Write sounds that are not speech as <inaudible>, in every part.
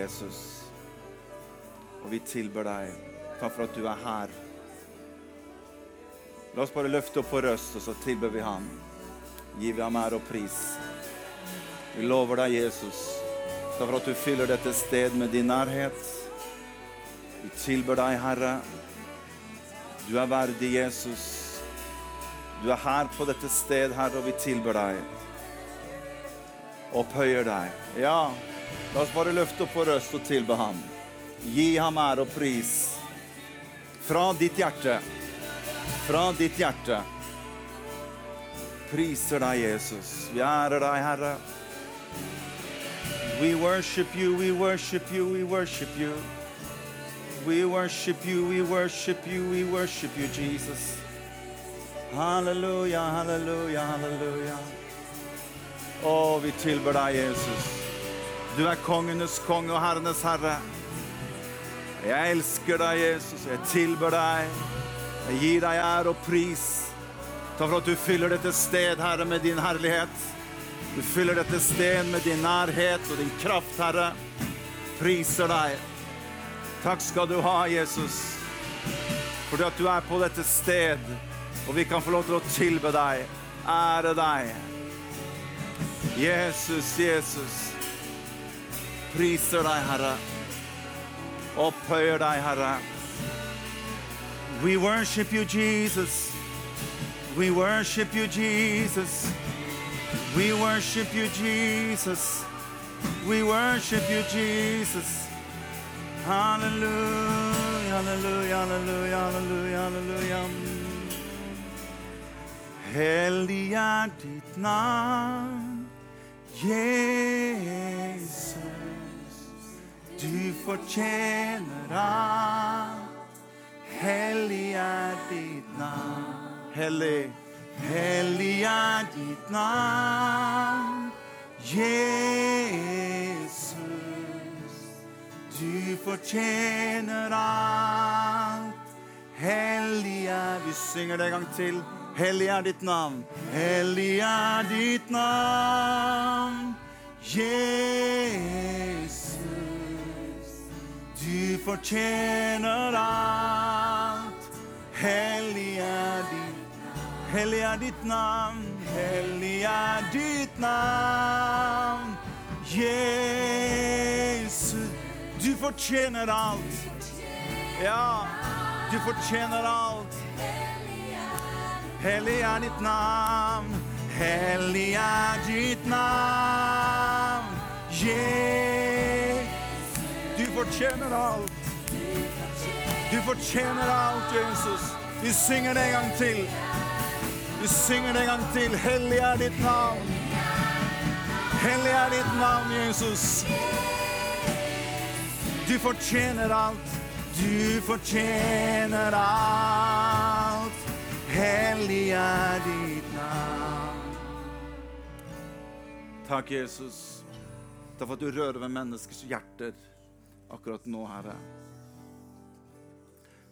Jesus. Og vi tilber deg. Takk for at du er her. La oss bare løfte opp vår røst, og så tilber vi ham. Gir vi ham ære og pris. Vi lover deg, Jesus, takk for at du fyller dette sted med din nærhet. Vi tilber deg, Herre. Du er verdig, Jesus. Du er her på dette sted, Herre, og vi tilber deg. Opphøyer deg. Ja, la oss bare løfte opp vår røst og tilbe ham. Gi ham ære og pris. Fra ditt hjerte. Fra ditt hjerte. Priser deg, Jesus. Vi ærer deg, Herre. We worship you, we worship you, we worship you. We worship you, we worship you, we worship you, Jesus. Halleluja, halleluja, halleluja. Å, vi tilber deg, Jesus. Du er kongenes konge og herrenes herre. Jeg elsker deg, Jesus. Jeg tilber deg. Jeg gir deg ære og pris. Takk for at du fyller dette sted, Herre, med din herlighet. Du fyller dette sted med din nærhet og din kraft, Herre. Priser deg. Takk skal du ha, Jesus, fordi at du er på dette sted, og vi kan få lov til å tilbe deg, ære deg. Jesus, Jesus. Priser deg, Herre. Opphøyer deg, Herre. We worship you, Jesus. We worship you, Jesus. We worship you, Jesus. We worship you, Jesus. Halleluja, halleluja, halleluja, halleluja, halleluja. Hellig er ditt navn, Jesus. Du fortjener alt. Hellig er ditt navn. Hellig, hellig er ditt navn, Jesus. Du fortjener alt. Hellig er Vi synger det en gang til. Hellig er ditt navn. Hellig er ditt navn, Jesus. Du fortjener alt. Hellig er ditt Hellig er ditt navn. Hellig er ditt navn, Jesus. Du fortjener alt. Ja, du fortjener alt. Hellig er ditt navn. Hellig er ditt navn. Jesus. Fortjener alt. Du fortjener alt, Jesus. Vi synger det en gang til. Vi synger det en gang til. Hellig er ditt navn. Hellig er ditt navn, Jesus. Du fortjener alt. Du fortjener alt. Hellig er ditt navn. Takk, Jesus. Takk for at du rører ved menneskers hjerter akkurat nå, Herre.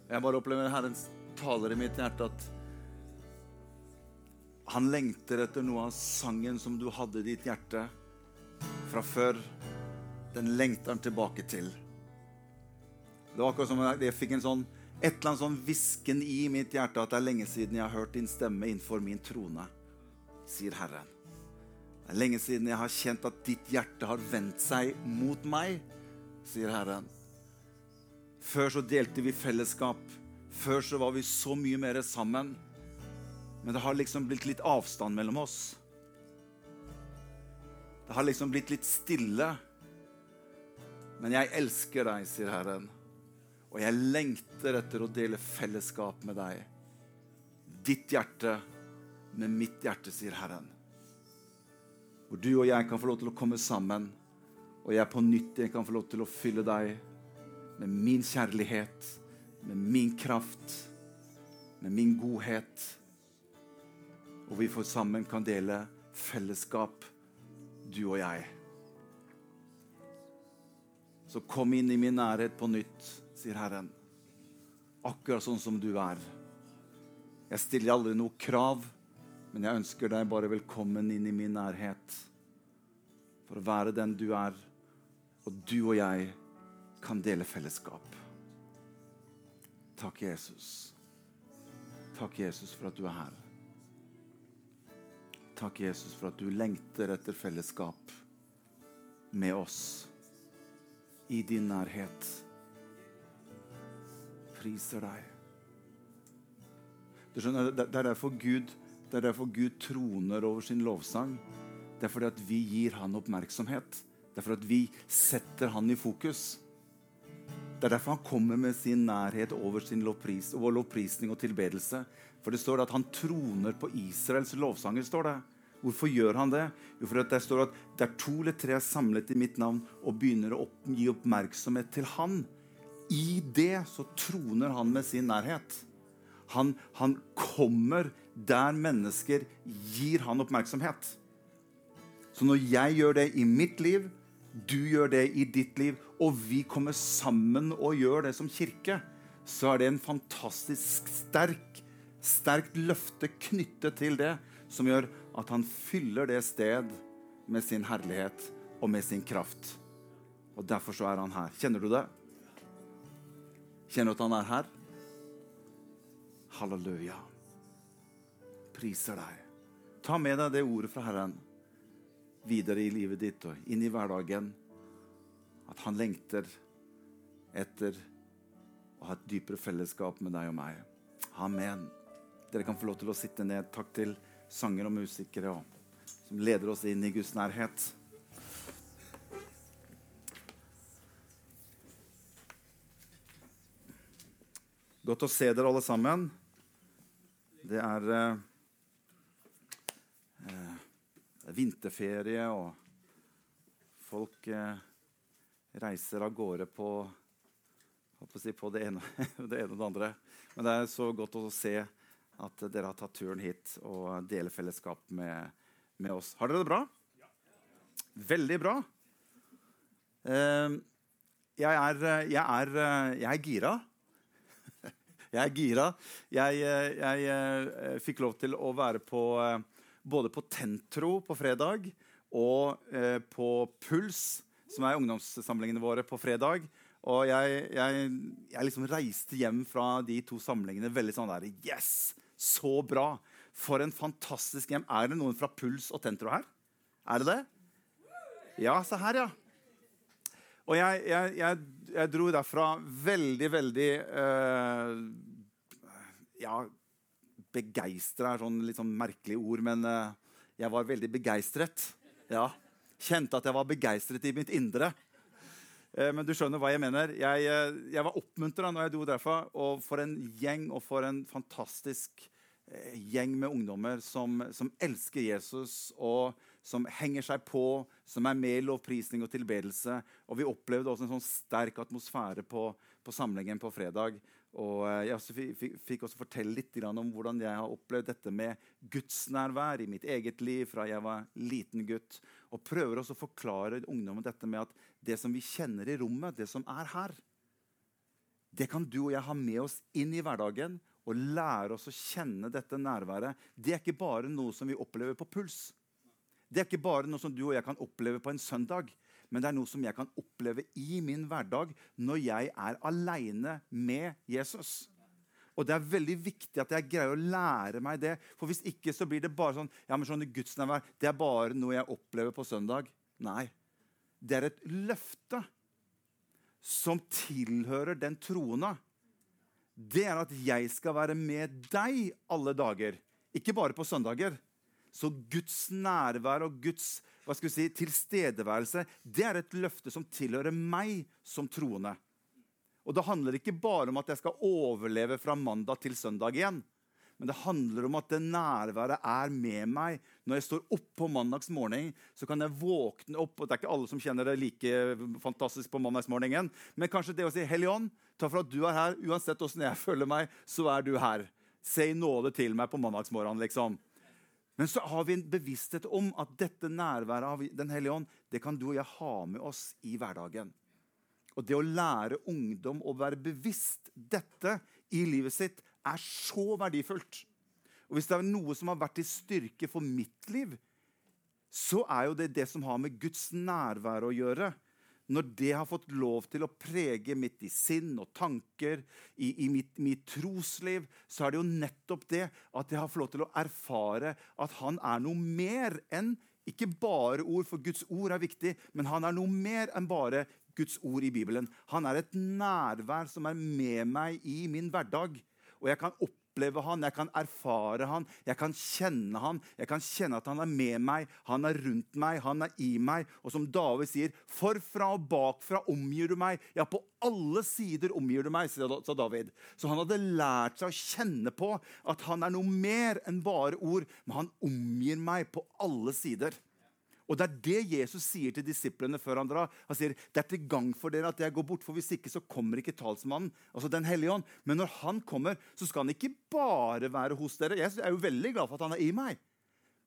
Jeg bare opplever Herrens taler i mitt hjerte at han lengter etter noe av sangen som du hadde i ditt hjerte fra før. Den lengter han tilbake til. Det var akkurat som om jeg fikk en sånn, et eller annet sånn hvisken i mitt hjerte at det er lenge siden jeg har hørt din stemme innenfor min trone, sier Herren. Det er lenge siden jeg har kjent at ditt hjerte har vendt seg mot meg, sier Herren. Før så delte vi fellesskap. Før så var vi så mye mer sammen. Men det har liksom blitt litt avstand mellom oss. Det har liksom blitt litt stille. Men jeg elsker deg, sier Herren. Og jeg lengter etter å dele fellesskap med deg. Ditt hjerte med mitt hjerte, sier Herren. Hvor du og jeg kan få lov til å komme sammen, og jeg på nytt igjen kan få lov til å fylle deg med min kjærlighet, med min kraft, med min godhet. Og vi får sammen kan dele fellesskap, du og jeg. Så kom inn i min nærhet på nytt, sier Herren. Akkurat sånn som du er. Jeg stiller aldri noe krav, men jeg ønsker deg bare velkommen inn i min nærhet. For å være den du er, Og du og jeg kan dele fellesskap. Takk, Jesus. Takk, Jesus, for at du er her. Takk, Jesus, for at du lengter etter fellesskap med oss i din nærhet. Priser deg. Du skjønner, Det er derfor Gud, det er derfor Gud troner over sin lovsang. Det er fordi at vi gir han oppmerksomhet. Det er for at vi setter han i fokus. Det er derfor han kommer med sin nærhet over sin lovpris, over lovprisning og tilbedelse. For det står at han troner på Israels lovsanger. står det. Hvorfor gjør han det? Jo, for det står at det er to eller tre samlet i mitt navn og begynner å opp, gi oppmerksomhet til han. I det så troner han med sin nærhet. Han, han kommer der mennesker gir han oppmerksomhet. Så når jeg gjør det i mitt liv, du gjør det i ditt liv, og vi kommer sammen og gjør det som kirke, så er det en fantastisk sterk, sterkt løfte knyttet til det, som gjør at han fyller det sted med sin herlighet og med sin kraft. Og Derfor så er han her. Kjenner du det? Kjenner du at han er her? Halleluja. Priser deg. Ta med deg det ordet fra Herren videre i livet ditt og inn i hverdagen. At han lengter etter å ha et dypere fellesskap med deg og meg. Amen. Dere kan få lov til å sitte ned. Takk til sanger og musikere som leder oss inn i Guds nærhet. Godt å se dere alle sammen. Det er eh, eh, vinterferie, og folk eh, reiser av gårde på, si, på det, ene, <laughs> det, ene, og det andre. Men det er så godt å se at dere har tatt turen hit og deler fellesskap med, med oss. Har dere det bra? Veldig bra. Eh, jeg, er, jeg, er, jeg er gira. <laughs> Jeg er gira. Jeg, jeg, jeg fikk lov til å være på både på Tentro på fredag og eh, på Puls, som er ungdomssamlingene våre, på fredag. Og jeg, jeg, jeg, liksom reiste hjem fra de to samlingene veldig sånn der Yes! Så bra! For en fantastisk hjem. Er det noen fra Puls og Tentro her? Er det det? Ja, se her, ja. Og jeg, jeg, jeg, dro derfra veldig, veldig uh, Ja, begeistra er sånn litt sånn merkelig ord, men uh, jeg var veldig begeistret. Ja. Kjente at jeg var begeistret i mitt indre. Uh, men du skjønner hva jeg mener. Jeg, uh, jeg var oppmuntra når jeg dro derfra. Og for en gjeng og for en fantastisk gjeng med ungdommer som, som, elsker Jesus, og som henger seg på, som er med i lovprisning og tilbedelse. Og vi opplevde også en sånn sterk atmosfære på, på samlingen på fredag. Og eh, jeg fikk også fortelle litt om hvordan jeg har opplevd dette med gudsnærvær i mitt eget liv fra jeg var liten gutt. Og prøver også å forklare ungdommen dette med at det som vi kjenner i rommet, det som er her, det kan du og jeg ha med oss inn i hverdagen og lære oss å kjenne dette nærværet. Det er ikke bare noe som vi opplever på puls. Det er ikke bare noe som du og jeg kan oppleve på en søndag men det er noe som jeg kan oppleve i min hverdag når jeg er aleine med Jesus. Og det er veldig viktig at jeg greier å lære meg det. For hvis ikke så blir det bare sånn ja, men sånn gudsnærvær, Det er bare noe jeg opplever på søndag. Nei. Det er et løfte som tilhører den troende. Det er at jeg skal være med deg alle dager. Ikke bare på søndager. Så Guds nærvær og Guds hva skal vi si, tilstedeværelse det er et løfte som tilhører meg som troende. Og Det handler ikke bare om at jeg skal overleve fra mandag til søndag igjen. Men det handler om at det nærværet er med meg. Når jeg står opp på mandagsmorgen, så kan jeg våkne opp og Det er ikke alle som kjenner det like fantastisk på mandagsmorgenen. Men kanskje det å si Hellige Ånd, takk for at du er her. Uansett åssen jeg føler meg, så er du her. Se nåde til meg på mandagsmorgenen, liksom. Men så har vi en bevissthet om at dette nærværet av Den hellige ånd det kan du og jeg ha med oss i hverdagen. Og det å lære ungdom å være bevisst dette i livet sitt, er så verdifullt. Og Hvis det er noe som har vært til styrke for mitt liv, så er jo det det som har med Guds nærvær å gjøre. Når det har fått lov til å prege mitt i sinn og tanker, i, i mitt, mitt, trosliv, så er det jo nettopp det at jeg har fått lov til å erfare at han er noe mer enn ikke bare ord, for Guds ord er viktig, men han er noe mer enn bare Guds ord i Bibelen. Han er et nærvær som er med meg i min hverdag. Og jeg kan opp oppleve han, jeg kan erfare han, jeg kan kjenne han. Jeg kan kjenne at han er med meg, han er rundt meg, han er i meg. Og som David sier, forfra og bakfra omgir du meg. Ja, på alle sider omgir du meg, sa David. Så han hadde lært seg å kjenne på at han er noe mer enn bare ord, men han omgir meg på alle sider. Og Det er det Jesus sier til disiplene før han drar. Han sier det er til gang for dere at jeg går bort, for hvis ikke så kommer ikke talsmannen. altså den hellige ånd. Men når han kommer, så skal han ikke bare være hos dere. Jeg er jo veldig glad for at han er i meg.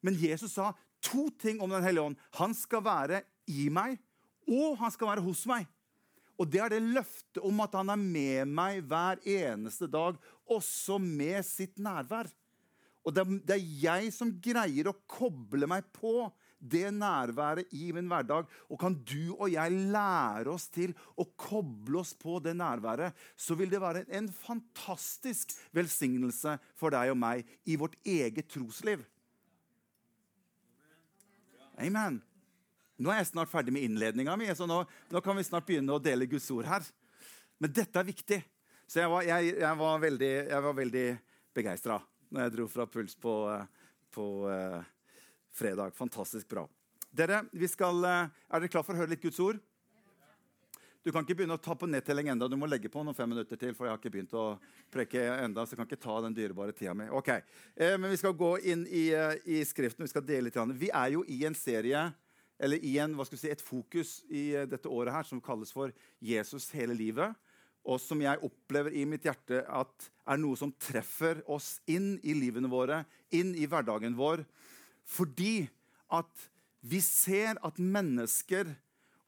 Men Jesus sa to ting om Den hellige ånd. Han skal være i meg, og han skal være hos meg. Og det er det løftet om at han er med meg hver eneste dag, også med sitt nærvær. Og det er, jeg som greier å koble meg på det nærværet i min hverdag. Og kan du og jeg lære oss til å koble oss på det nærværet, så vil det være en fantastisk velsignelse for deg og meg i vårt eget trosliv. Amen. Nå er jeg snart ferdig med innledninga mi, så nå, nå, kan vi snart begynne å dele Guds ord her. Men dette er viktig. Så jeg var, jeg, jeg var veldig, jeg veldig begeistra når jeg dro fra Puls på, eh, på uh, fredag. Fantastisk bra. Dere, skal, eh, Er dere klar for å høre litt Guds ord? Du kan ikke begynne å ta på nedtelling enda, Du må legge på noen fem minutter til. for jeg har ikke begynt å preke enda, så jeg kan ikke ta den dyrebare tida mi. Ok, eh, Men vi skal gå inn i, uh, i Skriften. Vi skal dele litt. Vi er jo i en serie, eller i en, hva skal vi si, et fokus i uh, dette året her som kalles for Jesus hele livet. Og som jeg opplever i mitt hjerte at er noe som treffer oss inn i livene våre, inn i hverdagen vår. Fordi at vi ser at mennesker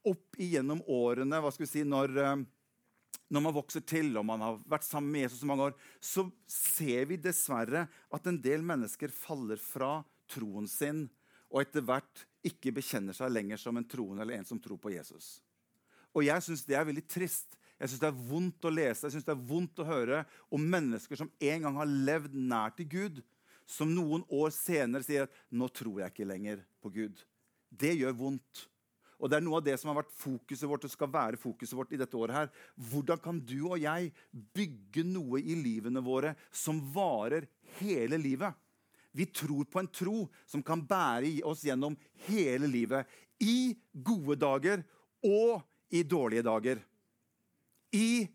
opp igjennom årene hva skal vi si, når, eh, når man vokser til og man har vært sammen med Jesus så mange år, så ser vi dessverre at en del mennesker faller fra troen sin og etter hvert ikke bekjenner seg lenger som en troende eller en som tror på Jesus. Og jeg syns det er veldig trist. Jeg synes Det er vondt å lese jeg synes det er vondt å høre om mennesker som en gang har levd nær til Gud, som noen år senere sier at 'nå tror jeg ikke lenger på Gud'. Det gjør vondt. Og det er noe av det som har vært fokuset vårt og skal være fokuset vårt i dette året. her. Hvordan kan du og jeg bygge noe i livene våre som varer hele livet? Vi tror på en tro som kan bære oss gjennom hele livet. I gode dager og i dårlige dager. I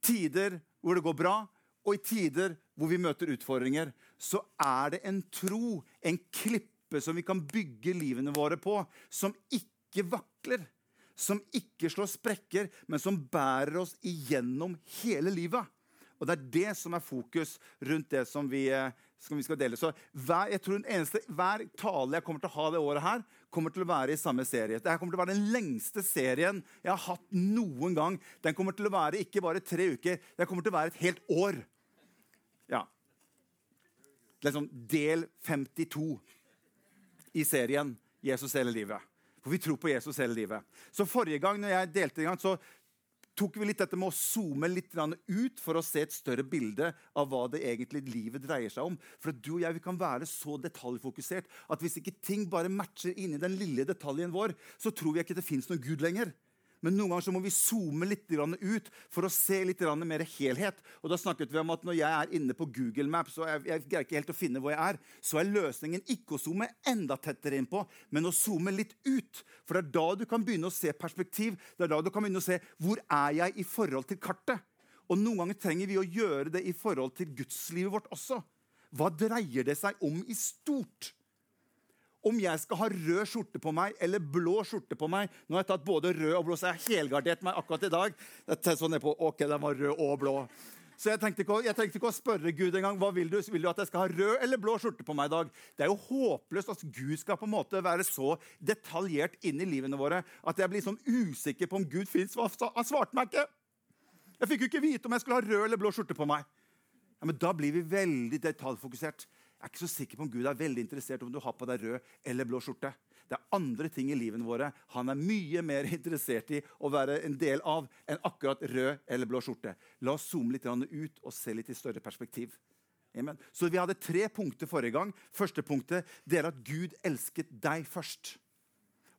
tider hvor det går bra, og i tider hvor vi møter utfordringer, så er det en tro, en klippe som vi kan bygge livene våre på, som ikke vakler. Som ikke slår sprekker, men som bærer oss igjennom hele livet. Og Det er det som er fokus rundt det som vi, eh, som vi skal dele. Så hver, jeg tror den eneste, hver tale jeg kommer til å ha det året, her, kommer til å være i samme serie. Dette kommer til å være den lengste serien jeg har hatt noen gang. Den kommer til å være ikke bare tre uker, den kommer til å være et helt år. Liksom del 52 i serien 'Jesus hele livet'. For vi tror på Jesus hele livet. Så Forrige gang når jeg delte en gang, så tok vi litt dette med å zoome litt ut for å se et større bilde av hva det egentlig livet dreier seg om. For at du og jeg vi kan være så detaljfokusert at hvis ikke ting bare matcher inni den lille detaljen vår, så tror vi ikke det fins noen Gud lenger. Men noen ganger så må vi zoome litt ut for å se litt mer helhet. Og da snakket vi om at Når jeg er inne på Google Maps og jeg, jeg greier ikke helt å finne hvor jeg er, så er løsningen ikke å zoome enda tettere innpå, men å zoome litt ut. For det er da du kan begynne å se perspektiv. Det er da du kan begynne å se hvor er jeg i forhold til kartet. Og Noen ganger trenger vi å gjøre det i forhold til gudslivet vårt også. Hva dreier det seg om i stort? Om jeg skal ha rød skjorte på meg eller blå skjorte på meg. Nå har jeg tatt både rød og blå, så jeg har helgardert meg akkurat i dag. Jeg sånn på, ok, den var rød og blå. Så jeg tenkte, ikke, jeg tenkte ikke å spørre Gud engang hva vil du Vil du at jeg skal ha rød eller blå skjorte på meg i dag. Det er jo håpløst at Gud skal på en måte være så detaljert inn i livene våre at jeg blir sånn usikker på om Gud fins. Han svarte meg ikke! Jeg fikk jo ikke vite om jeg skulle ha rød eller blå skjorte på meg. Ja, men Da blir vi veldig detaljfokusert. Jeg er ikke så sikker på om Gud er veldig interessert om du har på deg rød eller blå skjorte. Det er andre ting i livet våre han er mye mer <laughs> interessert i å være en del av enn akkurat rød eller blå skjorte. La oss zoome litt ut og se litt i større perspektiv. Amen. Så Vi hadde tre punkter forrige gang. Første punktet det er at Gud elsket deg først.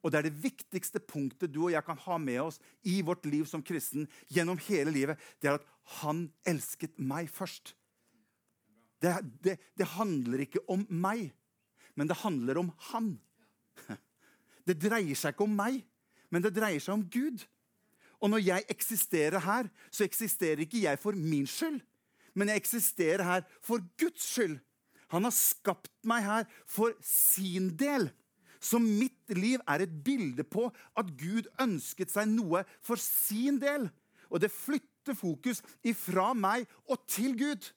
Og Det er det viktigste punktet du og jeg kan ha med oss i vårt liv som kristen gjennom hele livet. Det er at han elsket meg først. Det, det, det handler ikke om meg, men det handler om han. Det dreier seg ikke om meg, men det dreier seg om Gud. Og når jeg eksisterer her, så eksisterer ikke jeg for min skyld, men jeg eksisterer her for Guds skyld. Han har skapt meg her for sin del. Så mitt liv er et bilde på at Gud ønsket seg noe for sin del. Og det flytter fokus ifra meg og til Gud.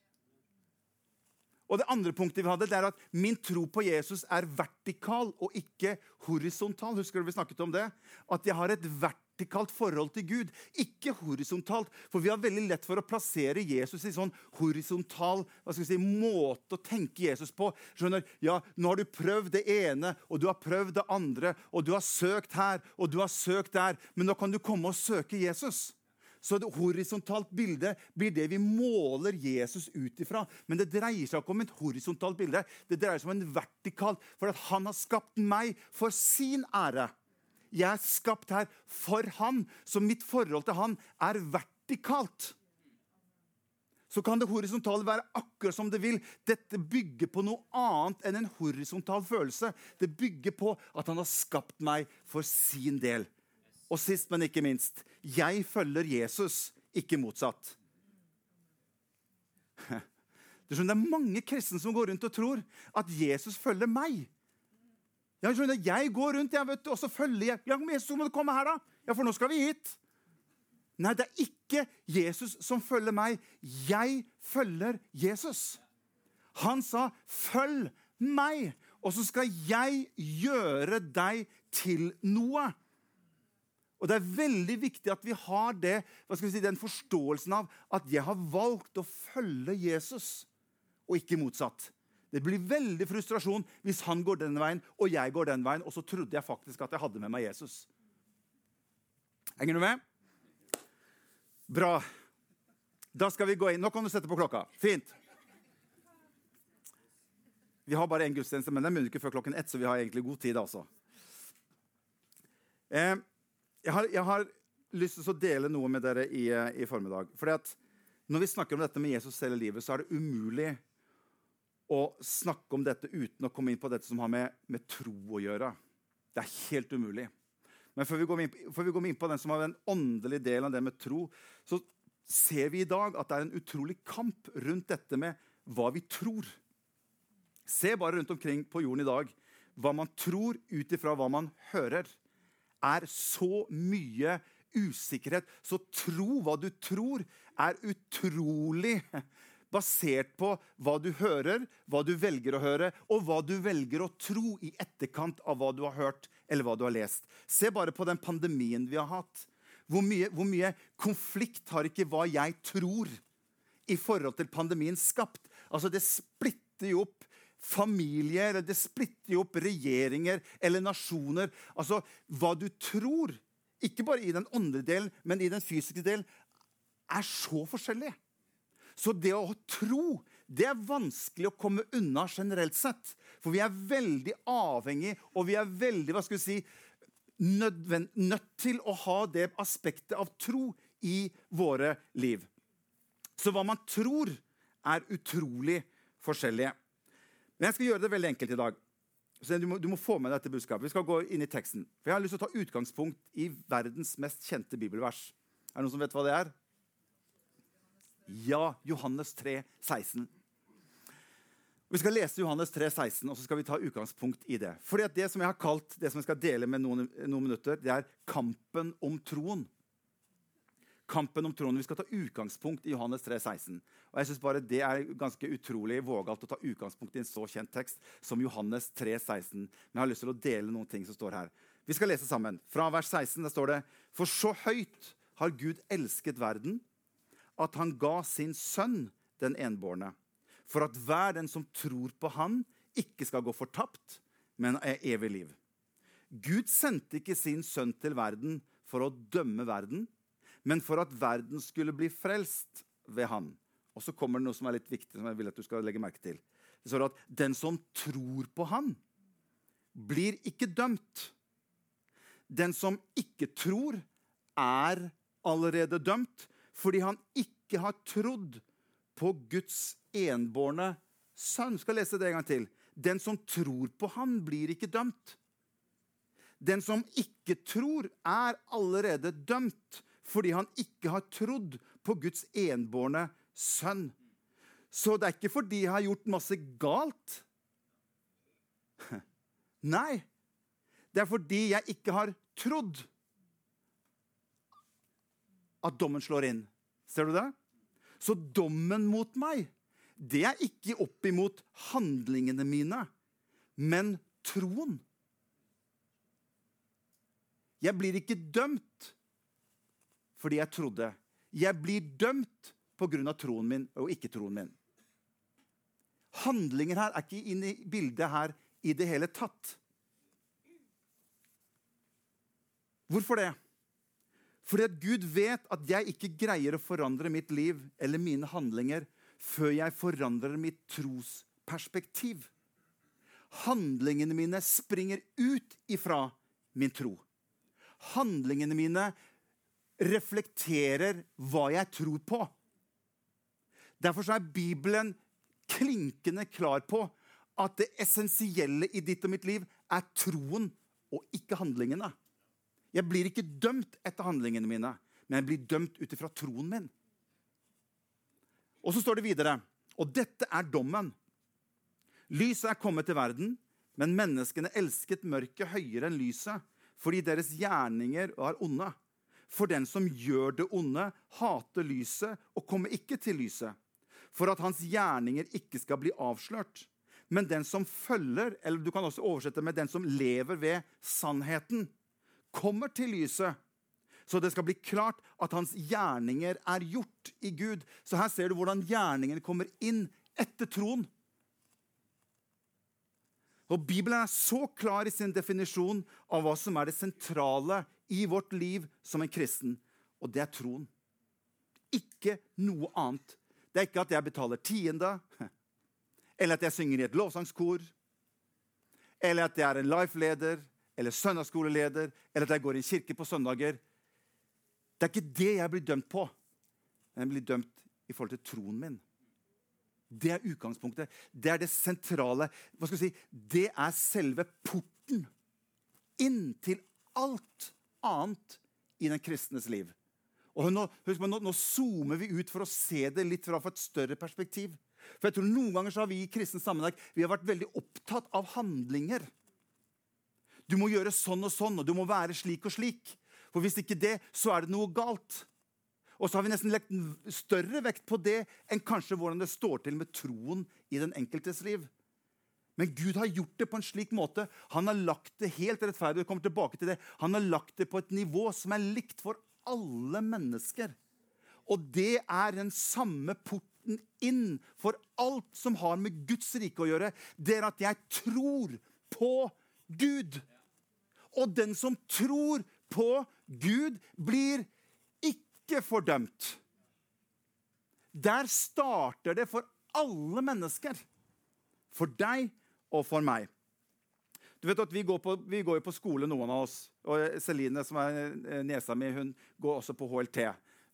Og det andre punktet vi hadde, det er at min tro på Jesus er vertikal og ikke horisontal. Husker du vi snakket om det? At jeg har et vertikalt forhold til Gud, ikke horisontalt. For vi har veldig lett for å plassere Jesus i sånn horisontal hva skal vi si, måte å tenke Jesus på. Skjønner, ja, Nå har du prøvd det ene, og du har prøvd det andre, og du har søkt her, og du har søkt der, men nå kan du komme og søke Jesus. Så et horisontalt bilde blir det vi måler Jesus ut ifra. Men det dreier seg ikke om et horisontalt bilde, det dreier seg om en vertikal. For at han har skapt meg for sin ære. Jeg er skapt her for han, så mitt forhold til han er vertikalt. Så kan det horisontale være akkurat som det vil. Dette bygger på noe annet enn en horisontal følelse. Det bygger på at han har skapt meg for sin del. Og sist, men ikke minst jeg følger Jesus, ikke motsatt. <laughs> Det er mange kristne som går rundt og tror at Jesus følger meg. Jeg, skjønner, jeg går rundt jeg vet, og så følger jeg. Ja, men Jesus, må du komme her, da? Ja, for nå skal vi hit. Nei, det er ikke Jesus som følger meg. Jeg følger Jesus. Han sa, 'Følg meg', og så skal jeg gjøre deg til noe. Og Det er veldig viktig at vi har det, vi si, den forståelsen av at jeg har valgt å følge Jesus, og ikke motsatt. Det blir veldig frustrasjon hvis han går den veien og jeg går den veien, og så trodde jeg faktisk at jeg hadde med meg Jesus. Henger du med? Bra. Da skal vi gå inn. Nå kan du sette på klokka. Fint. Vi har bare én gudstjeneste, men den begynner ikke før klokken ett, så vi har egentlig god tid. altså. Eh, jeg har, jeg har, lyst til å dele noe med dere i, i formiddag. Fordi at Når vi snakker om dette med Jesus selv i livet, så er det umulig å snakke om dette uten å komme inn på dette som har med, med tro å gjøre. Det er helt umulig. Men før vi, går inn, før vi går inn på den som har den åndelige delen av det med tro, så ser vi i dag at det er en utrolig kamp rundt dette med hva vi tror. Se bare rundt omkring på jorden i dag hva man tror ut ifra hva man hører er så mye usikkerhet. Så tro hva du tror, er utrolig basert på hva du hører, hva du velger å høre, og hva du velger å tro i etterkant av hva du har hørt eller hva du har lest. Se bare på den pandemien vi har hatt. Hvor mye, hvor mye konflikt har ikke hva jeg tror, i forhold til pandemien skapt? Altså, Det splitter jo opp familier, det splitter jo opp regjeringer eller nasjoner. Altså, hva du tror, ikke bare i den åndelige delen, men i den fysiske delen, er så forskjellig. Så det å tro det er vanskelig å komme unna generelt sett. For vi er veldig avhengig, og vi er veldig hva skal vi si, nødvend, nødt til å ha det aspektet av tro i våre liv. Så hva man tror, er utrolig forskjellige. Men jeg skal gjøre det veldig enkelt i dag. Så du må, du må få med dette budskapet. Vi skal gå inn i teksten. For Jeg har lyst til å ta utgangspunkt i verdens mest kjente bibelvers. Er det noen som vet hva det er? Ja, Johannes 3, 16. Vi skal lese Johannes 3, 16, og så skal vi ta utgangspunkt i det. Fordi at Det som jeg har kalt, det som jeg skal dele med noen, noen minutter, det er kampen om troen kampen om tronen. Vi skal ta utgangspunkt i Johannes 3, 16. Og jeg synes bare Det er ganske utrolig vågalt å ta utgangspunkt i en så kjent tekst som Johannes 3, 16. Men jeg har lyst til å dele noen ting som står her. Vi skal lese sammen. Fra vers 16 der står det For så høyt har Gud elsket verden, at han ga sin sønn den enbårne, for at hver den som tror på han, ikke skal gå fortapt, men er evig liv. Gud sendte ikke sin sønn til verden for å dømme verden, men for at verden skulle bli frelst ved han. Og så kommer det noe som er litt viktig, som jeg vil at du skal legge merke til. Det står at den som tror på han, blir ikke dømt. Den som ikke tror, er allerede dømt fordi han ikke har trodd på Guds enbårne sønn. Skal lese det en gang til. Den som tror på han, blir ikke dømt. Den som ikke tror, er allerede dømt fordi han ikke har trodd på Guds enbårne sønn. Så det er ikke fordi jeg har gjort masse galt. <laughs> Nei, det er fordi jeg ikke har trodd at dommen slår inn. Ser du det? Så dommen mot meg, det er ikke opp imot handlingene mine, men troen. Jeg blir ikke dømt fordi jeg trodde. Jeg blir dømt pga. troen min og ikke troen min. Handlinger her er ikke inne i bildet her i det hele tatt. Hvorfor det? Fordi at Gud vet at jeg ikke greier å forandre mitt liv eller mine handlinger før jeg forandrer mitt trosperspektiv. Handlingene mine springer ut ifra min tro. Handlingene mine reflekterer hva jeg tror på. Derfor er Bibelen klinkende klar på at det essensielle i ditt og mitt liv er troen og ikke handlingene. Jeg blir ikke dømt etter handlingene mine, men jeg blir dømt ut ifra troen min. Og så står det videre, og dette er dommen. Lyset er kommet til verden, men menneskene elsket mørket høyere enn lyset, fordi deres gjerninger er onde. For den som gjør det onde, hater lyset og kommer ikke til lyset, for at hans gjerninger ikke skal bli avslørt. Men den som følger, eller du kan også oversette med den som lever ved sannheten, kommer til lyset, så det skal bli klart at hans gjerninger er gjort i Gud. Så her ser du hvordan gjerningene kommer inn etter troen. Og Bibelen er så klar i sin definisjon av hva som er det sentrale i vårt liv som en kristen, og det er troen. Ikke noe annet. Det er ikke at jeg betaler tiende, eller at jeg synger i et lovsangskor, eller at jeg er en life-leder eller søndagsskoleleder, eller at jeg går i kirke på søndager. Det er ikke det jeg blir dømt på. Men jeg blir dømt i forhold til troen min. Det er utgangspunktet. Det er det sentrale. Hva skal jeg si? Det er selve porten inn til alt annet i den kristnes liv. Og nå, husk, nå, nå zoomer vi ut for å se det litt fra et større perspektiv. For jeg tror Noen ganger så har vi i kristen sammenheng vi har vært veldig opptatt av handlinger. Du må gjøre sånn og sånn, og du må være slik og slik. For hvis ikke det, så er det noe galt. Og så har vi nesten lagt større vekt på det enn kanskje hvordan det står til med troen i den enkeltes liv. Men Gud har gjort det på en slik måte. Han har lagt det helt rettferdig. kommer tilbake til det. Han har lagt det på et nivå som er likt for alle mennesker. Og det er den samme porten inn for alt som har med Guds rike å gjøre. Det er at jeg tror på Gud. Og den som tror på Gud, blir ikke fordømt. Der starter det for alle mennesker. For deg og for meg. Du vet at Vi går, på, vi går jo på skole, noen av oss. Og Celine, som er eh, niesa mi, hun går også på HLT.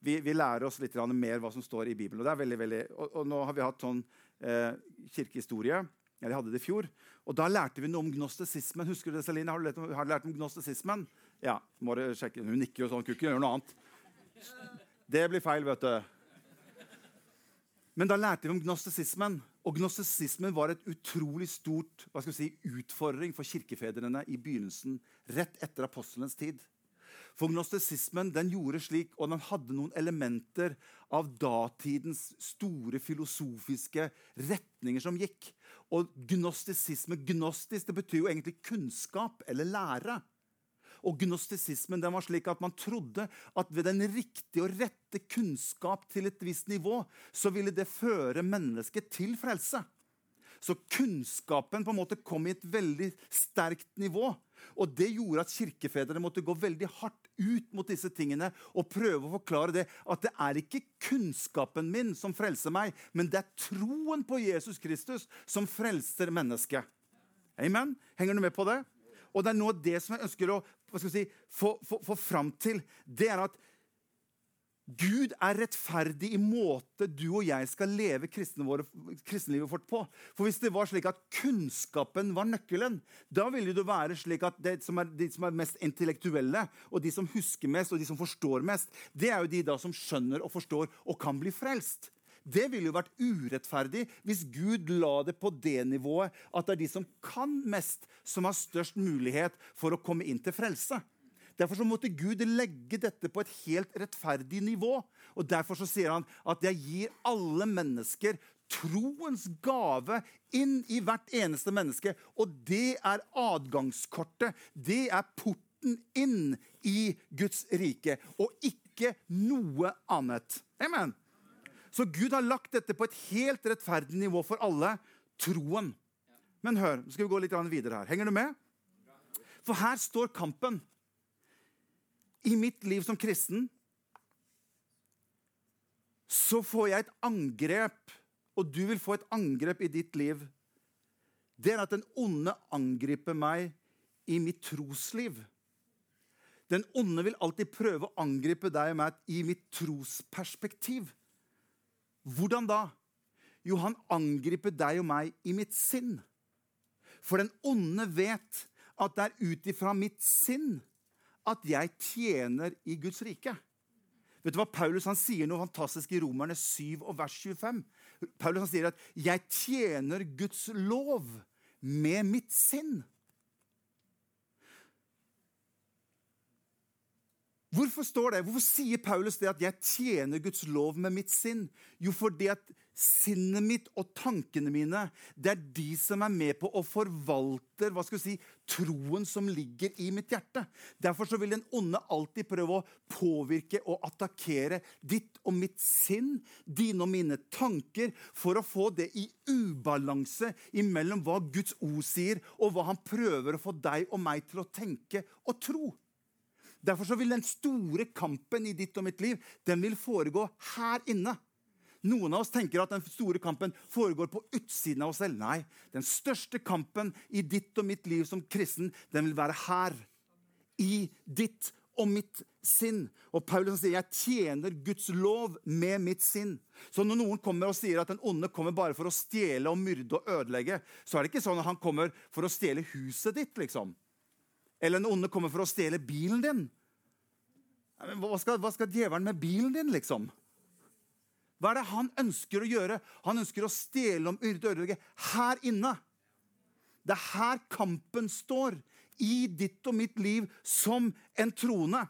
Vi, vi, lærer oss litt mer hva som står i Bibelen. Og, det er veldig, veldig, og, og nå har vi hatt sånn eh, kirkehistorie. Eller hadde det i fjor. Og da lærte vi noe om gnostisismen. Husker du det, Celine? Har du lært, har du lært om gnostisismen? Ja, må du sjekke. Hun nikker jo sånn. Kunne ikke gjøre noe annet. Det blir feil, vet du. Men da lærte vi om gnostisismen. Og gnostisismen var et utrolig stort si, utfordring for kirkefedrene i begynnelsen, rett etter apostelens tid. For gnostisismen den gjorde slik, og den hadde noen elementer av datidens store filosofiske retninger som gikk. Og gnostisisme, gnostisk, det betyr jo egentlig kunnskap eller lære. Og gnostisismen den var slik at man trodde at ved den riktige og rette kunnskap til et visst nivå, så ville det føre mennesket til frelse. Så kunnskapen på en måte kom i et veldig sterkt nivå. Og det gjorde at kirkefedrene måtte gå veldig hardt ut mot disse tingene og prøve å forklare det at det er ikke kunnskapen min som frelser meg, men det er troen på Jesus Kristus som frelser mennesket. Amen? Henger du med på det? Og det er av det som jeg ønsker å si, få, få, få fram til. Det er at Gud er rettferdig i måte du og jeg skal leve kristenlivet vårt på. For Hvis det var slik at kunnskapen var nøkkelen, da ville det være slik at som er, de som er mest intellektuelle, og de som husker mest og de som forstår mest, det er jo de da som skjønner og forstår og kan bli frelst. Det ville jo vært urettferdig hvis Gud la det på det nivået at det er de som kan mest, som har størst mulighet for å komme inn til frelse. Derfor så måtte Gud legge dette på et helt rettferdig nivå. Og Derfor så sier han at jeg gir alle mennesker troens gave inn i hvert eneste menneske. Og det er adgangskortet. Det er porten inn i Guds rike, og ikke noe annet. Amen. Så Gud har lagt dette på et helt rettferdig nivå for alle troen. Men hør, nå skal vi gå litt videre her. Henger du med? For her står kampen i mitt liv som kristen så får jeg et angrep, og du vil få et angrep i ditt liv. Det er at den onde angriper meg i mitt trosliv. Den onde vil alltid prøve å angripe deg og meg i mitt trosperspektiv. Hvordan da? Jo, han angriper deg og meg i mitt sinn. For den onde vet at det er ut ifra mitt sinn at jeg tjener i Guds rike. Vet du hva Paulus han sier noe fantastisk i Romerne 7 og vers 25? Paulus han sier at 'jeg tjener Guds lov med mitt sinn'. Hvorfor står det? Hvorfor sier Paulus det at 'jeg tjener Guds lov med mitt sinn'? Jo, fordi at sinnet mitt og tankene mine det er de som er med på å forvalte hva skal vi si, troen som ligger i mitt hjerte. Derfor så vil den onde alltid prøve å påvirke og attakkere ditt og mitt sinn, dine og mine tanker, for å få det i ubalanse imellom hva Guds ord sier, og hva han prøver å få deg og meg til å tenke og tro. Derfor så vil den store kampen i ditt og mitt liv den vil foregå her inne. Noen av oss tenker at den store kampen foregår på utsiden av oss selv. Nei, den største kampen i ditt og mitt liv som kristen, den vil være her. I ditt og mitt sinn. Og Paulus sier jeg tjener Guds lov med mitt sinn. Så når noen kommer og sier at den onde kommer bare for å stjele og myrde og ødelegge, så er det ikke sånn at han kommer for å stjele huset ditt. liksom. Eller den onde kommer for å stjele bilen din. Hva skal, hva skal djevelen med bilen din, liksom? Hva er det han ønsker å gjøre? Han ønsker å stjele om yrde ødelegge her inne. Det er her kampen står. I ditt og mitt liv som en trone.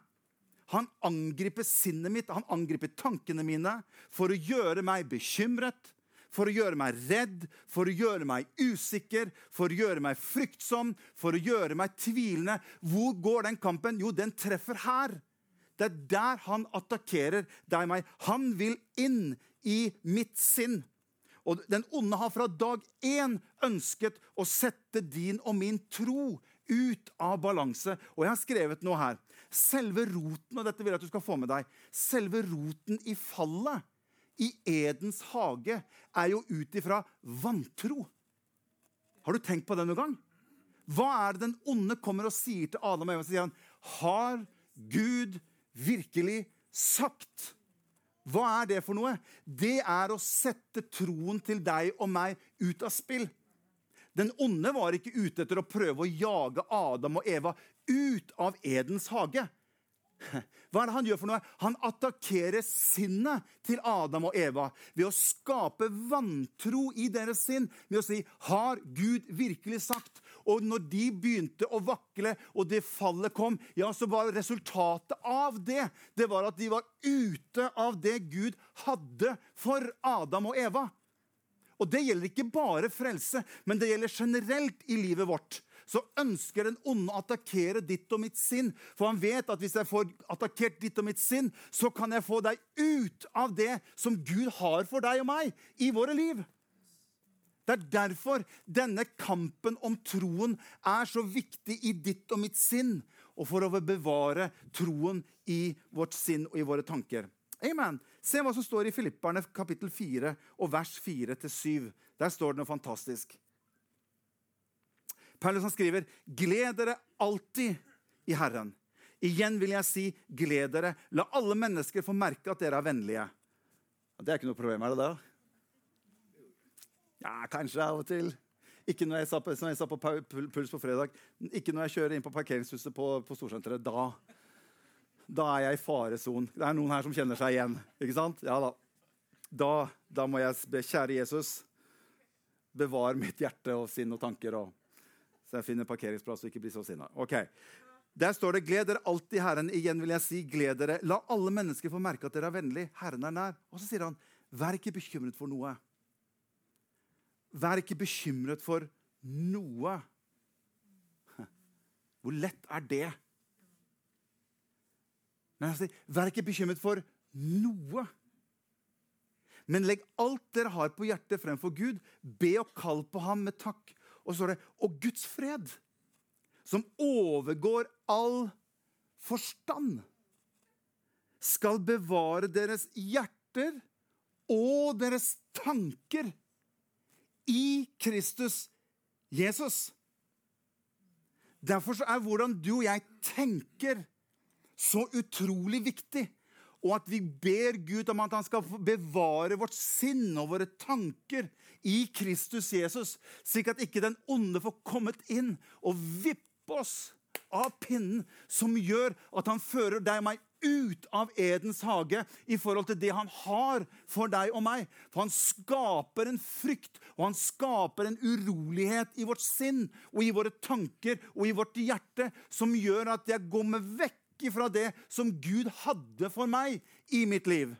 Han angriper sinnet mitt, han angriper tankene mine for å gjøre meg bekymret, for å gjøre meg redd, for å gjøre meg usikker, for å gjøre meg fryktsom, for å gjøre meg tvilende. Hvor går den kampen? Jo, den treffer her. Det er der han attakkerer deg og meg. Han vil inn i mitt sinn. Og Den onde har fra dag én ønsket å sette din og min tro ut av balanse. Og jeg har skrevet noe her. Selve roten og dette vil jeg at du skal få med deg, selve roten i fallet i Edens hage er jo ut ifra vantro. Har du tenkt på det noen gang? Hva er det den onde kommer og sier til Adam og Eva? Sier han, Har Gud virkelig sagt. Hva er det for noe? Det er å sette troen til deg og meg ut av spill. Den onde var ikke ute etter å prøve å jage Adam og Eva ut av Edens hage. Hva er det han gjør for noe? Han attakkerer sinnet til Adam og Eva ved å skape vantro i deres sinn. Ved å si 'Har Gud virkelig sagt?' Og når de begynte å vakle, og det fallet kom, ja, så var resultatet av det det var at de var ute av det Gud hadde for Adam og Eva. Og det gjelder ikke bare frelse, men det gjelder generelt i livet vårt så ønsker den onde å attakkere ditt og mitt sinn. For han vet at hvis jeg får attakkert ditt og mitt sinn, så kan jeg få deg ut av det som Gud har for deg og meg i våre liv. Det er derfor denne kampen om troen er så viktig i ditt og mitt sinn, og for å bevare troen i vårt sinn og i våre tanker. Amen. Se hva som står i Filipperne kapittel 4 og vers 4-7. Der står det noe fantastisk. Paulus skriver, 'Gled dere alltid i Herren'. Igjen vil jeg si, gled dere. La alle mennesker få merke at dere er vennlige. Det er ikke noe problem, er det det? Ja, kanskje av og til. Ikke når jeg sa på, på Puls på fredag. Ikke når jeg kjører inn på parkeringshuset på, på Storsenteret. Da, da er jeg i faresonen. Det er noen her som kjenner seg igjen. Ikke sant? Ja da. Da, da må jeg be, kjære Jesus, bevar mitt hjerte og sinn og tanker, og, så jeg finner parkeringsplass og ikke blir så sinna. Okay. Der står det 'Gled dere alltid Herren'. Igjen vil jeg si, gled dere. La alle mennesker få merke at dere er vennlige. Herren er nær. Og så sier han, 'Vær ikke bekymret for noe'. Vær ikke bekymret for noe. Hvor lett er det? Men sier, Vær ikke bekymret for noe. Men legg alt dere har på hjertet fremfor Gud. Be og kall på ham med takk. Og så står det Og Guds fred, som overgår all forstand, skal bevare deres hjerter og deres tanker i Kristus Jesus. Derfor er hvordan du og jeg tenker, så utrolig viktig. Og at vi ber Gud om at han skal bevare vårt sinn og våre tanker i Kristus Jesus, slik at ikke den onde får kommet inn og vippe oss av pinnen, som gjør at han fører deg og meg ut av Edens hage i forhold til det han har for deg og meg. For han skaper en frykt, og han skaper en urolighet i vårt sinn og i våre tanker og i vårt hjerte som gjør at jeg går meg vekk fra det som Gud hadde for meg i mitt liv.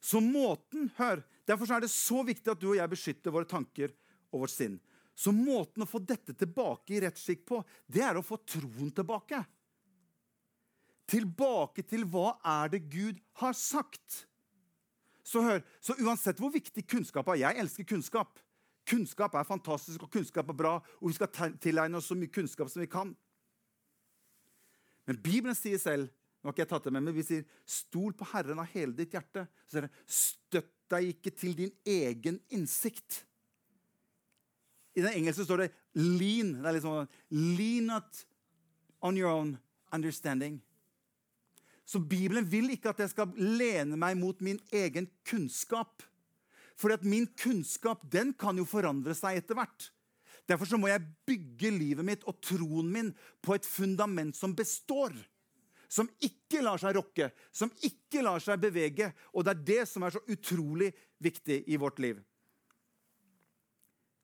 Så måten, hør, Derfor er det så viktig at du og jeg beskytter våre tanker og vårt sinn. Så måten å få dette tilbake i rettsskikk på, det er å få troen tilbake. Tilbake til hva er det Gud har sagt. Så hør, så uansett hvor viktig kunnskap er Jeg elsker kunnskap. Kunnskap er fantastisk, og kunnskap er bra, og vi skal tilegne oss så mye kunnskap som vi kan. Men Bibelen sier selv nå har ikke jeg tatt det med, men vi sier, Stol på Herren av hele ditt hjerte. Så sier det, Støtt deg ikke til din egen innsikt. I den engelske står det 'lean'. Det er liksom, lean not on your own understanding. Så Bibelen vil ikke at jeg skal lene meg mot min egen kunnskap. For min kunnskap den kan jo forandre seg etter hvert. Derfor så må jeg bygge livet mitt og troen min på et fundament som består. Som ikke lar seg rokke, som ikke lar seg bevege. Og det er det som er så utrolig viktig i vårt liv.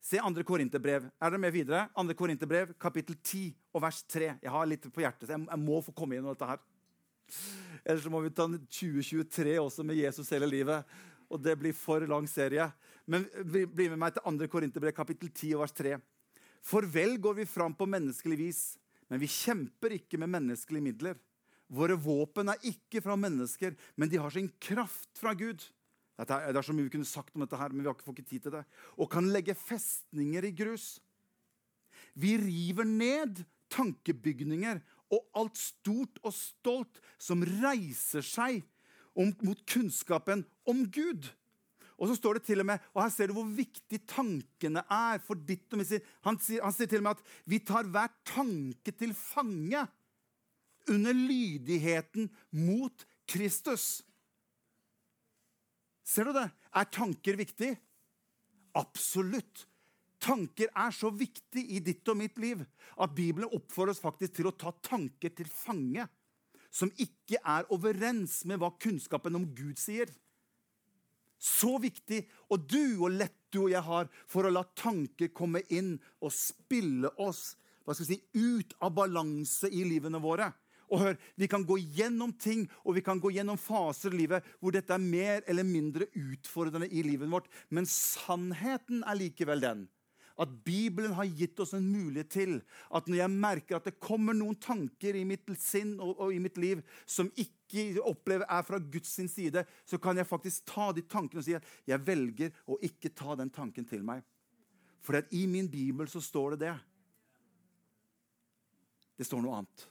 Se 2. Korinterbrev. Er dere med videre? 2. Korinterbrev, kapittel 10 og vers 3. Jeg har litt på hjertet, så jeg, jeg må få komme gjennom dette her. Ellers må vi ta 2023 også med Jesus hele livet. Og det blir for lang serie. Men bli med meg til 2. Korinterbrev, kapittel 10 og vers 3. For vel går vi fram på menneskelig vis, men vi kjemper ikke med menneskelige midler. Våre våpen er ikke fra mennesker, men de har sin kraft fra Gud det er så mye vi kunne sagt om dette, her, men vi har ikke fått tid til det. Og kan legge festninger i grus. Vi river ned tankebygninger og alt stort og stolt som reiser seg om, mot kunnskapen om Gud. Og så står det til og med, og her ser du hvor viktig tankene er for ditt og mitt. Sier, han sier til og med at vi tar hver tanke til fange under lydigheten mot Kristus. Ser du det? Er tanker viktig? Absolutt. Tanker er så viktig i ditt og mitt liv at Bibelen oppfordrer oss faktisk til å ta tanker til fange som ikke er overens med hva kunnskapen om Gud sier. Så viktig, og du og lett du og jeg har for å la tanker komme inn og spille oss hva skal vi si, ut av balanse i livene våre. Og hør, Vi kan gå gjennom ting og vi kan gå gjennom faser i livet hvor dette er mer eller mindre utfordrende i livet vårt. Men sannheten er likevel den at Bibelen har gitt oss en mulighet til at når jeg merker at det kommer noen tanker i mitt sinn og, og i mitt liv som ikke opplever er fra Guds sin side, så kan jeg faktisk ta de tankene og si at jeg velger å ikke ta den tanken til meg. For i min bibel så står det det. Det står noe annet.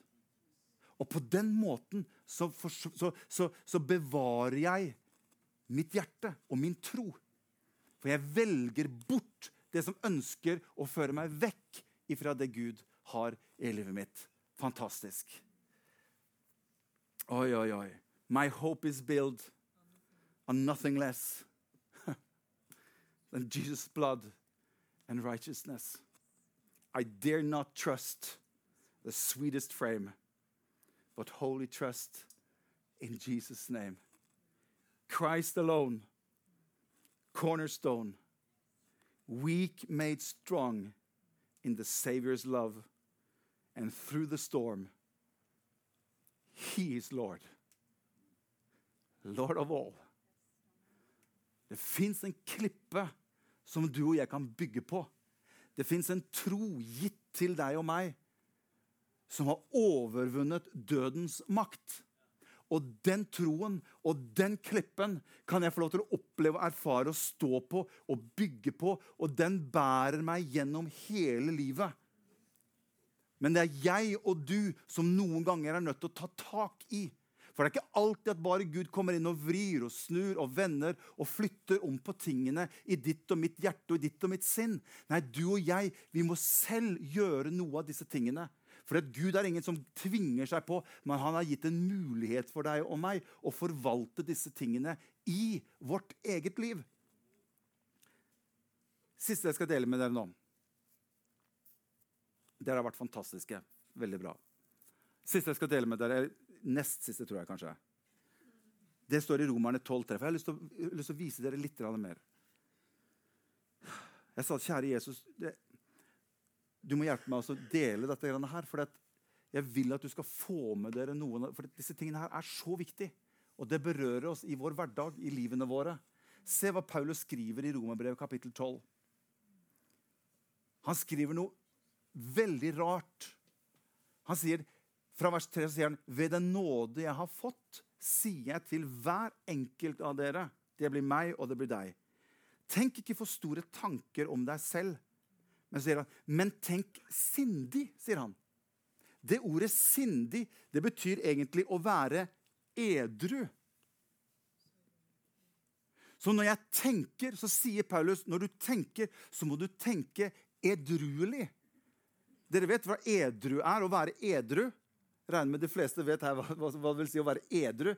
Og på den måten så, så, så, så bevarer jeg mitt hjerte og min tro. For jeg velger bort det som ønsker å føre meg vekk ifra det Gud har i livet mitt. Fantastisk. Oi, oi, oi. My hope is built on nothing less <laughs> than Jesus' blood and righteousness. I dare not trust the sweetest frame, but wholly trust in Jesus' name. Christ alone cornerstone, weak made strong in the Savior's love, and through the storm, He is Lord. Lord of all. Det fins en klippe som du og jeg kan bygge på. Det fins en tro gitt til deg og meg som har overvunnet dødens makt. Og den troen og den klippen kan jeg få lov til å oppleve, og erfare og stå på og bygge på. Og den bærer meg gjennom hele livet. Men det er jeg og du som noen ganger er nødt til å ta tak i. For det er ikke alltid at bare Gud kommer inn og vrir og snur og vender og flytter om på tingene i ditt og mitt hjerte og i ditt og mitt sinn. Nei, du og jeg, vi må selv gjøre noe av disse tingene. For at Gud er ingen som tvinger seg på, men han har gitt en mulighet for deg og meg å forvalte disse tingene i vårt eget liv. Siste jeg skal dele med dere nå. Dere har vært fantastiske. Veldig bra. Siste jeg skal dele med dere, nest siste, tror jeg kanskje. Det står i Romerne 12,3. Jeg har lyst til, å, vise dere litt mer. Jeg sa, kjære Jesus, du må hjelpe meg å dele dette her. For jeg vil at du skal få med dere noen For disse tingene her er så viktige. Og det berører oss i vår hverdag, i livene våre. Se hva Paulus skriver i Romerbrevet kapittel 12. Han skriver noe veldig rart. Han sier, Fra vers 3 sier han, ved den nåde jeg har fått, sier jeg til hver enkelt av dere Det blir meg, og det blir deg. Tenk ikke for store tanker om deg selv men, sier han, men tenk sindig, sier han. Det ordet 'sindig' det betyr egentlig å være edru. Så når jeg tenker, så sier Paulus når du tenker, så må du tenke edruelig. Dere vet hva edru er? Å være edru? Regner med de fleste vet her hva, hva det vil si å være edru.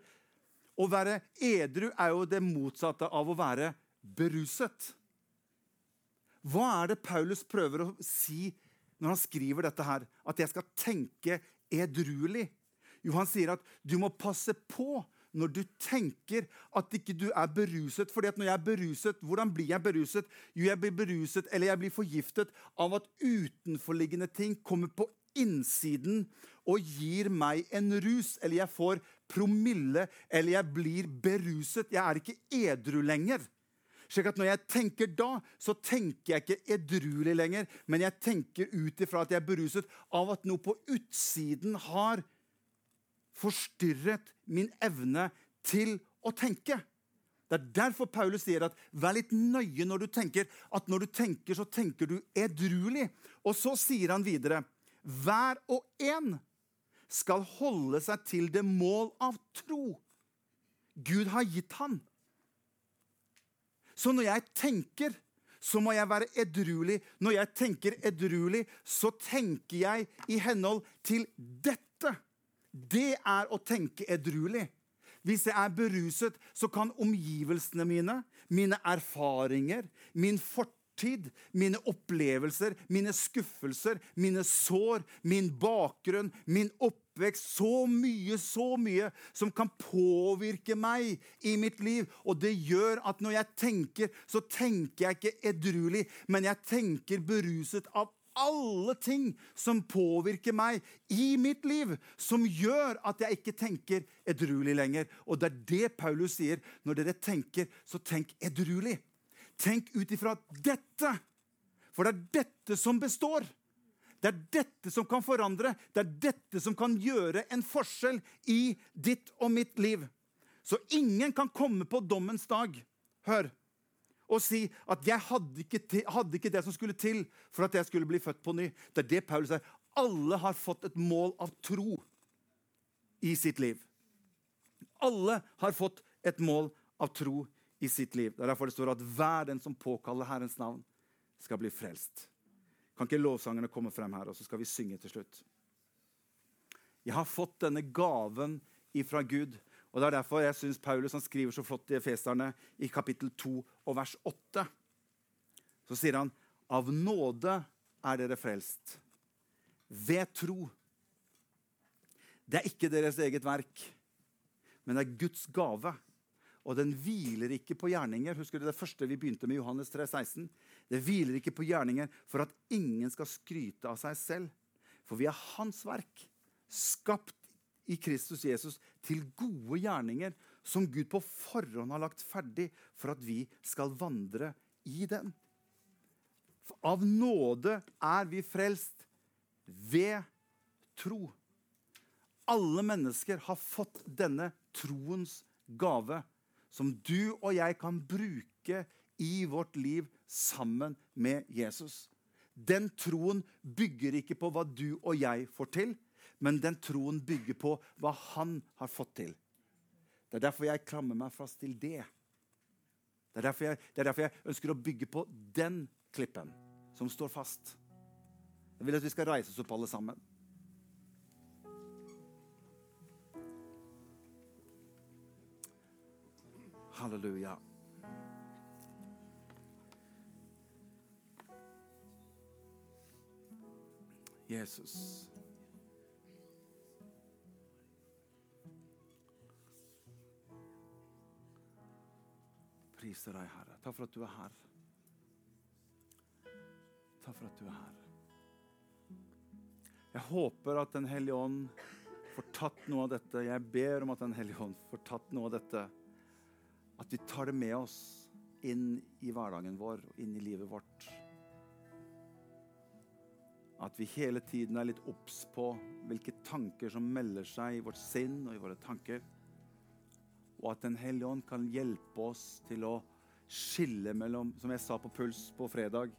Å være edru er jo det motsatte av å være beruset. Hva er det Paulus prøver å si når han skriver dette her? At jeg skal tenke edruelig? Jo, han sier at du må passe på når du tenker at ikke du er beruset. fordi at når jeg er beruset, Hvordan blir jeg beruset? Jo, jeg blir beruset eller jeg blir forgiftet av at utenforliggende ting kommer på innsiden og gir meg en rus. Eller jeg får promille, eller jeg blir beruset. Jeg er ikke edru lenger. Slik at når jeg tenker da, så tenker jeg ikke edruelig lenger, men jeg tenker ut ifra at jeg er beruset av at noe på utsiden har forstyrret min evne til å tenke. Det er derfor Paulus sier at vær litt nøye når du tenker. At når du tenker, så tenker du edruelig. Og så sier han videre hver og en skal holde seg til det mål av tro Gud har gitt ham. Så når jeg tenker, så må jeg være edruelig. Når jeg tenker edruelig, så tenker jeg i henhold til dette. Det er å tenke edruelig. Hvis jeg er beruset, så kan omgivelsene mine, mine erfaringer, min fortid, mine opplevelser, mine skuffelser, mine sår, min bakgrunn, min oppvekst så mye, så mye som kan påvirke meg i mitt liv. Og det gjør at når jeg tenker, så tenker jeg ikke edruelig, men jeg tenker beruset av alle ting som påvirker meg i mitt liv, som gjør at jeg ikke tenker edruelig lenger. Og det er det Paulus sier. Når dere tenker, så tenk edruelig. Tenk ut ifra dette. For det er dette som består. Det er dette som kan forandre. Det er dette som kan gjøre en forskjell i ditt og mitt liv. Så ingen kan komme på dommens dag hør, og si at 'jeg hadde ikke, hadde ikke det som skulle til for at jeg skulle bli født på ny'. Det er det Paulus sier. Alle har fått et mål av tro i sitt liv. Alle har fått et mål av tro i sitt liv. Det er derfor det står at hver den som påkaller Herrens navn, skal bli frelst. Kan ikke lovsangerne komme frem her, og så skal vi synge til slutt? Jeg har fått denne gaven ifra Gud. Og Det er derfor jeg syns Paulus han skriver så flott i Efeserne i kapittel 2 og vers 8. Så sier han av nåde er dere frelst. Ved tro. Det er ikke deres eget verk, men det er Guds gave. Og den hviler ikke på gjerninger. Husker du det første vi begynte med Johannes 3, 16? Det hviler ikke på gjerninger for at ingen skal skryte av seg selv. For vi er Hans verk, skapt i Kristus Jesus til gode gjerninger som Gud på forhånd har lagt ferdig for at vi skal vandre i den. For av nåde er vi frelst ved tro. Alle mennesker har fått denne troens gave som du og jeg kan bruke i vårt liv sammen med Jesus. Den troen bygger ikke på hva du og jeg får til, men den troen bygger på hva han har fått til. Det er derfor jeg klamrer meg fast til det. Det er, jeg, det er derfor jeg, ønsker å bygge på den klippen som står fast. Jeg vil at vi skal reise oss opp alle sammen. Halleluja. Jesus. Priser deg, Herre. Takk for at du er her. Takk for at du er her. Jeg håper at Den hellige ånd får tatt noe av dette. Jeg ber om at Den hellige ånd får tatt noe av dette at vi tar det med oss inn i hverdagen vår og inn i livet vårt. At vi hele tiden er litt obs på hvilke tanker som melder seg i vårt sinn og i våre tanker. Og at Den hellige ånd kan hjelpe oss til å skille mellom, som jeg sa på Puls på fredag,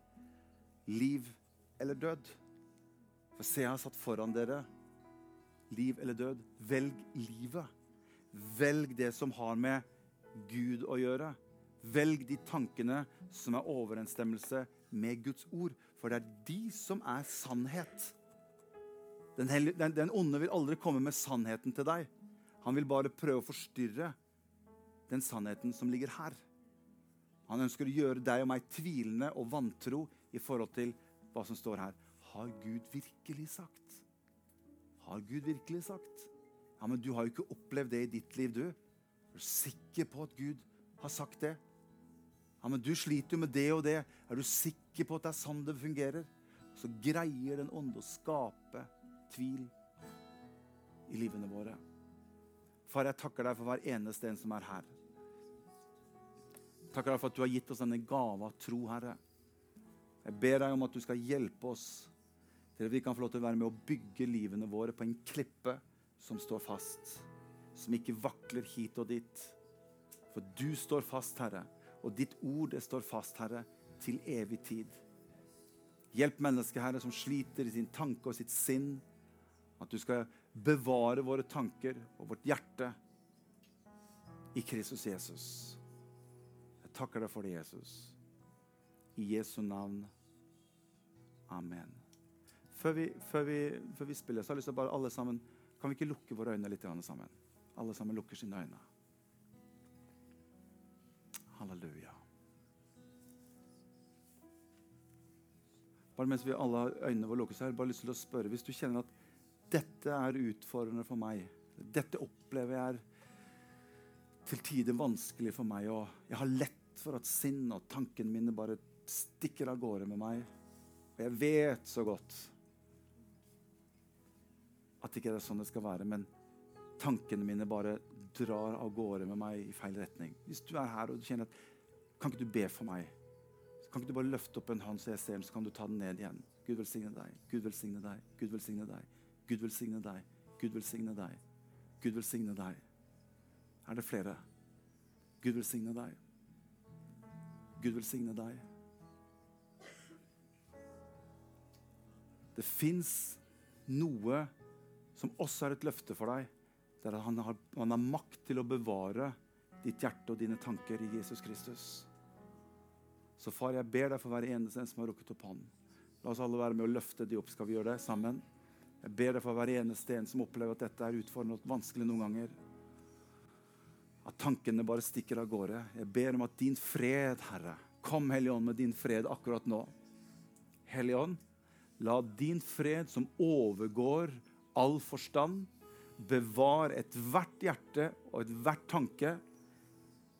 liv eller død. For se, jeg har satt foran dere liv eller død. Velg livet. Velg det som har med Gud å gjøre. Velg de tankene som er overensstemmelse med Guds ord, for det er de som er sannhet. Den, den, den, onde vil aldri komme med sannheten til deg. Han vil bare prøve å forstyrre den sannheten som ligger her. Han ønsker å gjøre deg og meg tvilende og vantro i forhold til hva som står her. Har Gud virkelig sagt? Har Gud virkelig sagt? Ja, Men du har jo ikke opplevd det i ditt liv, du. Er du sikker på at Gud har sagt det? Ja, men Du sliter jo med det og det. Er du sikker på at det er sånn det fungerer? Så greier den ånde å skape tvil i livene våre. Far, jeg takker deg for hver eneste en som er her. Takker deg for at du har gitt oss denne gava av tro, Herre. Jeg ber deg om at du skal hjelpe oss til at vi kan få lov til å være med å bygge livene våre på en klippe som står fast som ikke vakler hit og dit. For du står fast, Herre, og ditt ord det står fast, Herre, til evig tid. Hjelp mennesket, Herre, som sliter i sin tanke og sitt sinn. At du skal bevare våre tanker og vårt hjerte i Kristus Jesus. Jeg takker deg for det, Jesus. I Jesu navn. Amen. Før vi, før vi, før vi spiller, så har jeg lyst til å bare alle sammen Kan vi ikke lukke våre øyne litt sammen? Alle sammen lukker sine øyne. Halleluja. Bare mens vi alle har øynene våre lukket, så har jeg bare lyst til å spørre Hvis du kjenner at dette er utfordrende for meg, dette opplever jeg er til tider vanskelig for meg, og jeg har lett for at sinn og tankene mine bare stikker av gårde med meg, og jeg vet så godt at ikke det er sånn det skal være, men tankene mine bare drar av gårde med meg i feil retning. Hvis du er her og du kjenner at Kan ikke du be for meg? Kan ikke du bare løfte opp en hånd så jeg ser den, så kan du ta den ned igjen. Gud velsigne deg. Gud velsigne deg. Gud velsigne deg. Gud velsigne deg. Gud velsigne deg. Gud velsigne deg. Er det flere? Gud velsigne deg. Gud velsigne deg. Det fins noe som også er et løfte for deg. Det er at han har, han har makt til å bevare ditt hjerte og dine tanker i Jesus Kristus. Så far, jeg ber deg for hver eneste en som har rukket opp hånden. La oss alle være med å løfte de opp. Skal vi gjøre det sammen? Jeg ber deg for hver eneste en som opplever at dette er utfordrende og vanskelig noen ganger. At tankene bare stikker av gårde. Jeg ber om at din fred, Herre Kom, Hellige Ånd, med din fred akkurat nå. Hellige Ånd, la din fred, som overgår all forstand, bevare ethvert hjerte og ethvert tanke,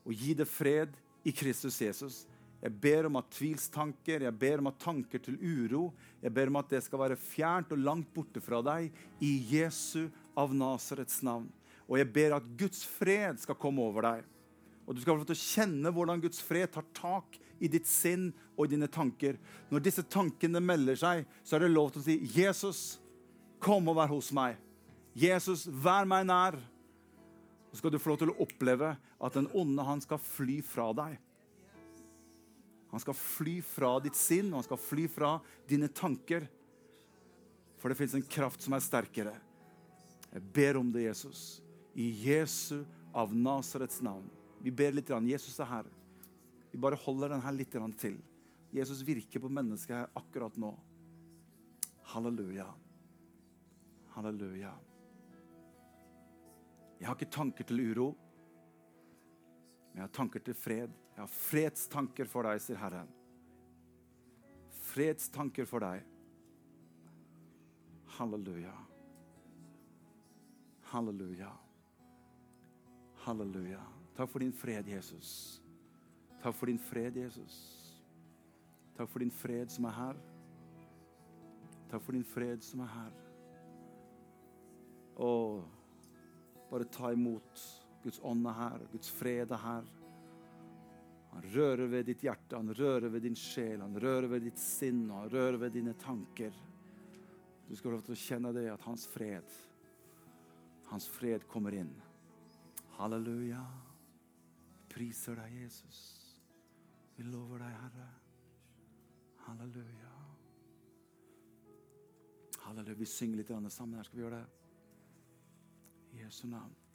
og gi det fred i Kristus Jesus. Jeg ber om at tvilstanker, jeg ber om at tanker til uro, jeg ber om at det skal være fjernt og langt borte fra deg i Jesu av Nasarets navn. Og jeg ber at Guds fred skal komme over deg. Og du skal få til å kjenne hvordan Guds fred tar tak i ditt sinn og i dine tanker. Når disse tankene melder seg, så er det lov til å si, 'Jesus, kom og vær hos meg.' 'Jesus, vær meg nær.' Så skal du få lov til å oppleve at den onde han skal fly fra deg. Han skal fly fra ditt sinn, og han skal fly fra dine tanker. For det fins en kraft som er sterkere. Jeg ber om det, Jesus. I Jesu av Nasarets navn. Vi ber litt. Jesus er her. Vi bare holder den her litt til. Jesus virker på mennesket her akkurat nå. Halleluja. Halleluja. Jeg har ikke tanker til uro, men jeg har tanker til fred. Jeg har fredstanker for deg, sier Herren. Fredstanker for deg. Halleluja. Halleluja. Halleluja. Takk for din fred, Jesus. Takk for din fred, Jesus. Takk for din fred som er her. Takk for din fred som er her. Og bare ta imot Guds ånd er her, Guds fred er her. Han rører ved ditt hjerte, han rører ved din sjel, han rører ved ditt sinn, og han rører ved dine tanker. Du skal få lov til å kjenne det, at hans fred, hans fred kommer inn. Halleluja. Priser deg, Jesus. Vi lover deg, Herre. Halleluja. Halleluja. Vi synger litt sammen her. Skal vi gjøre det? I Jesu navn.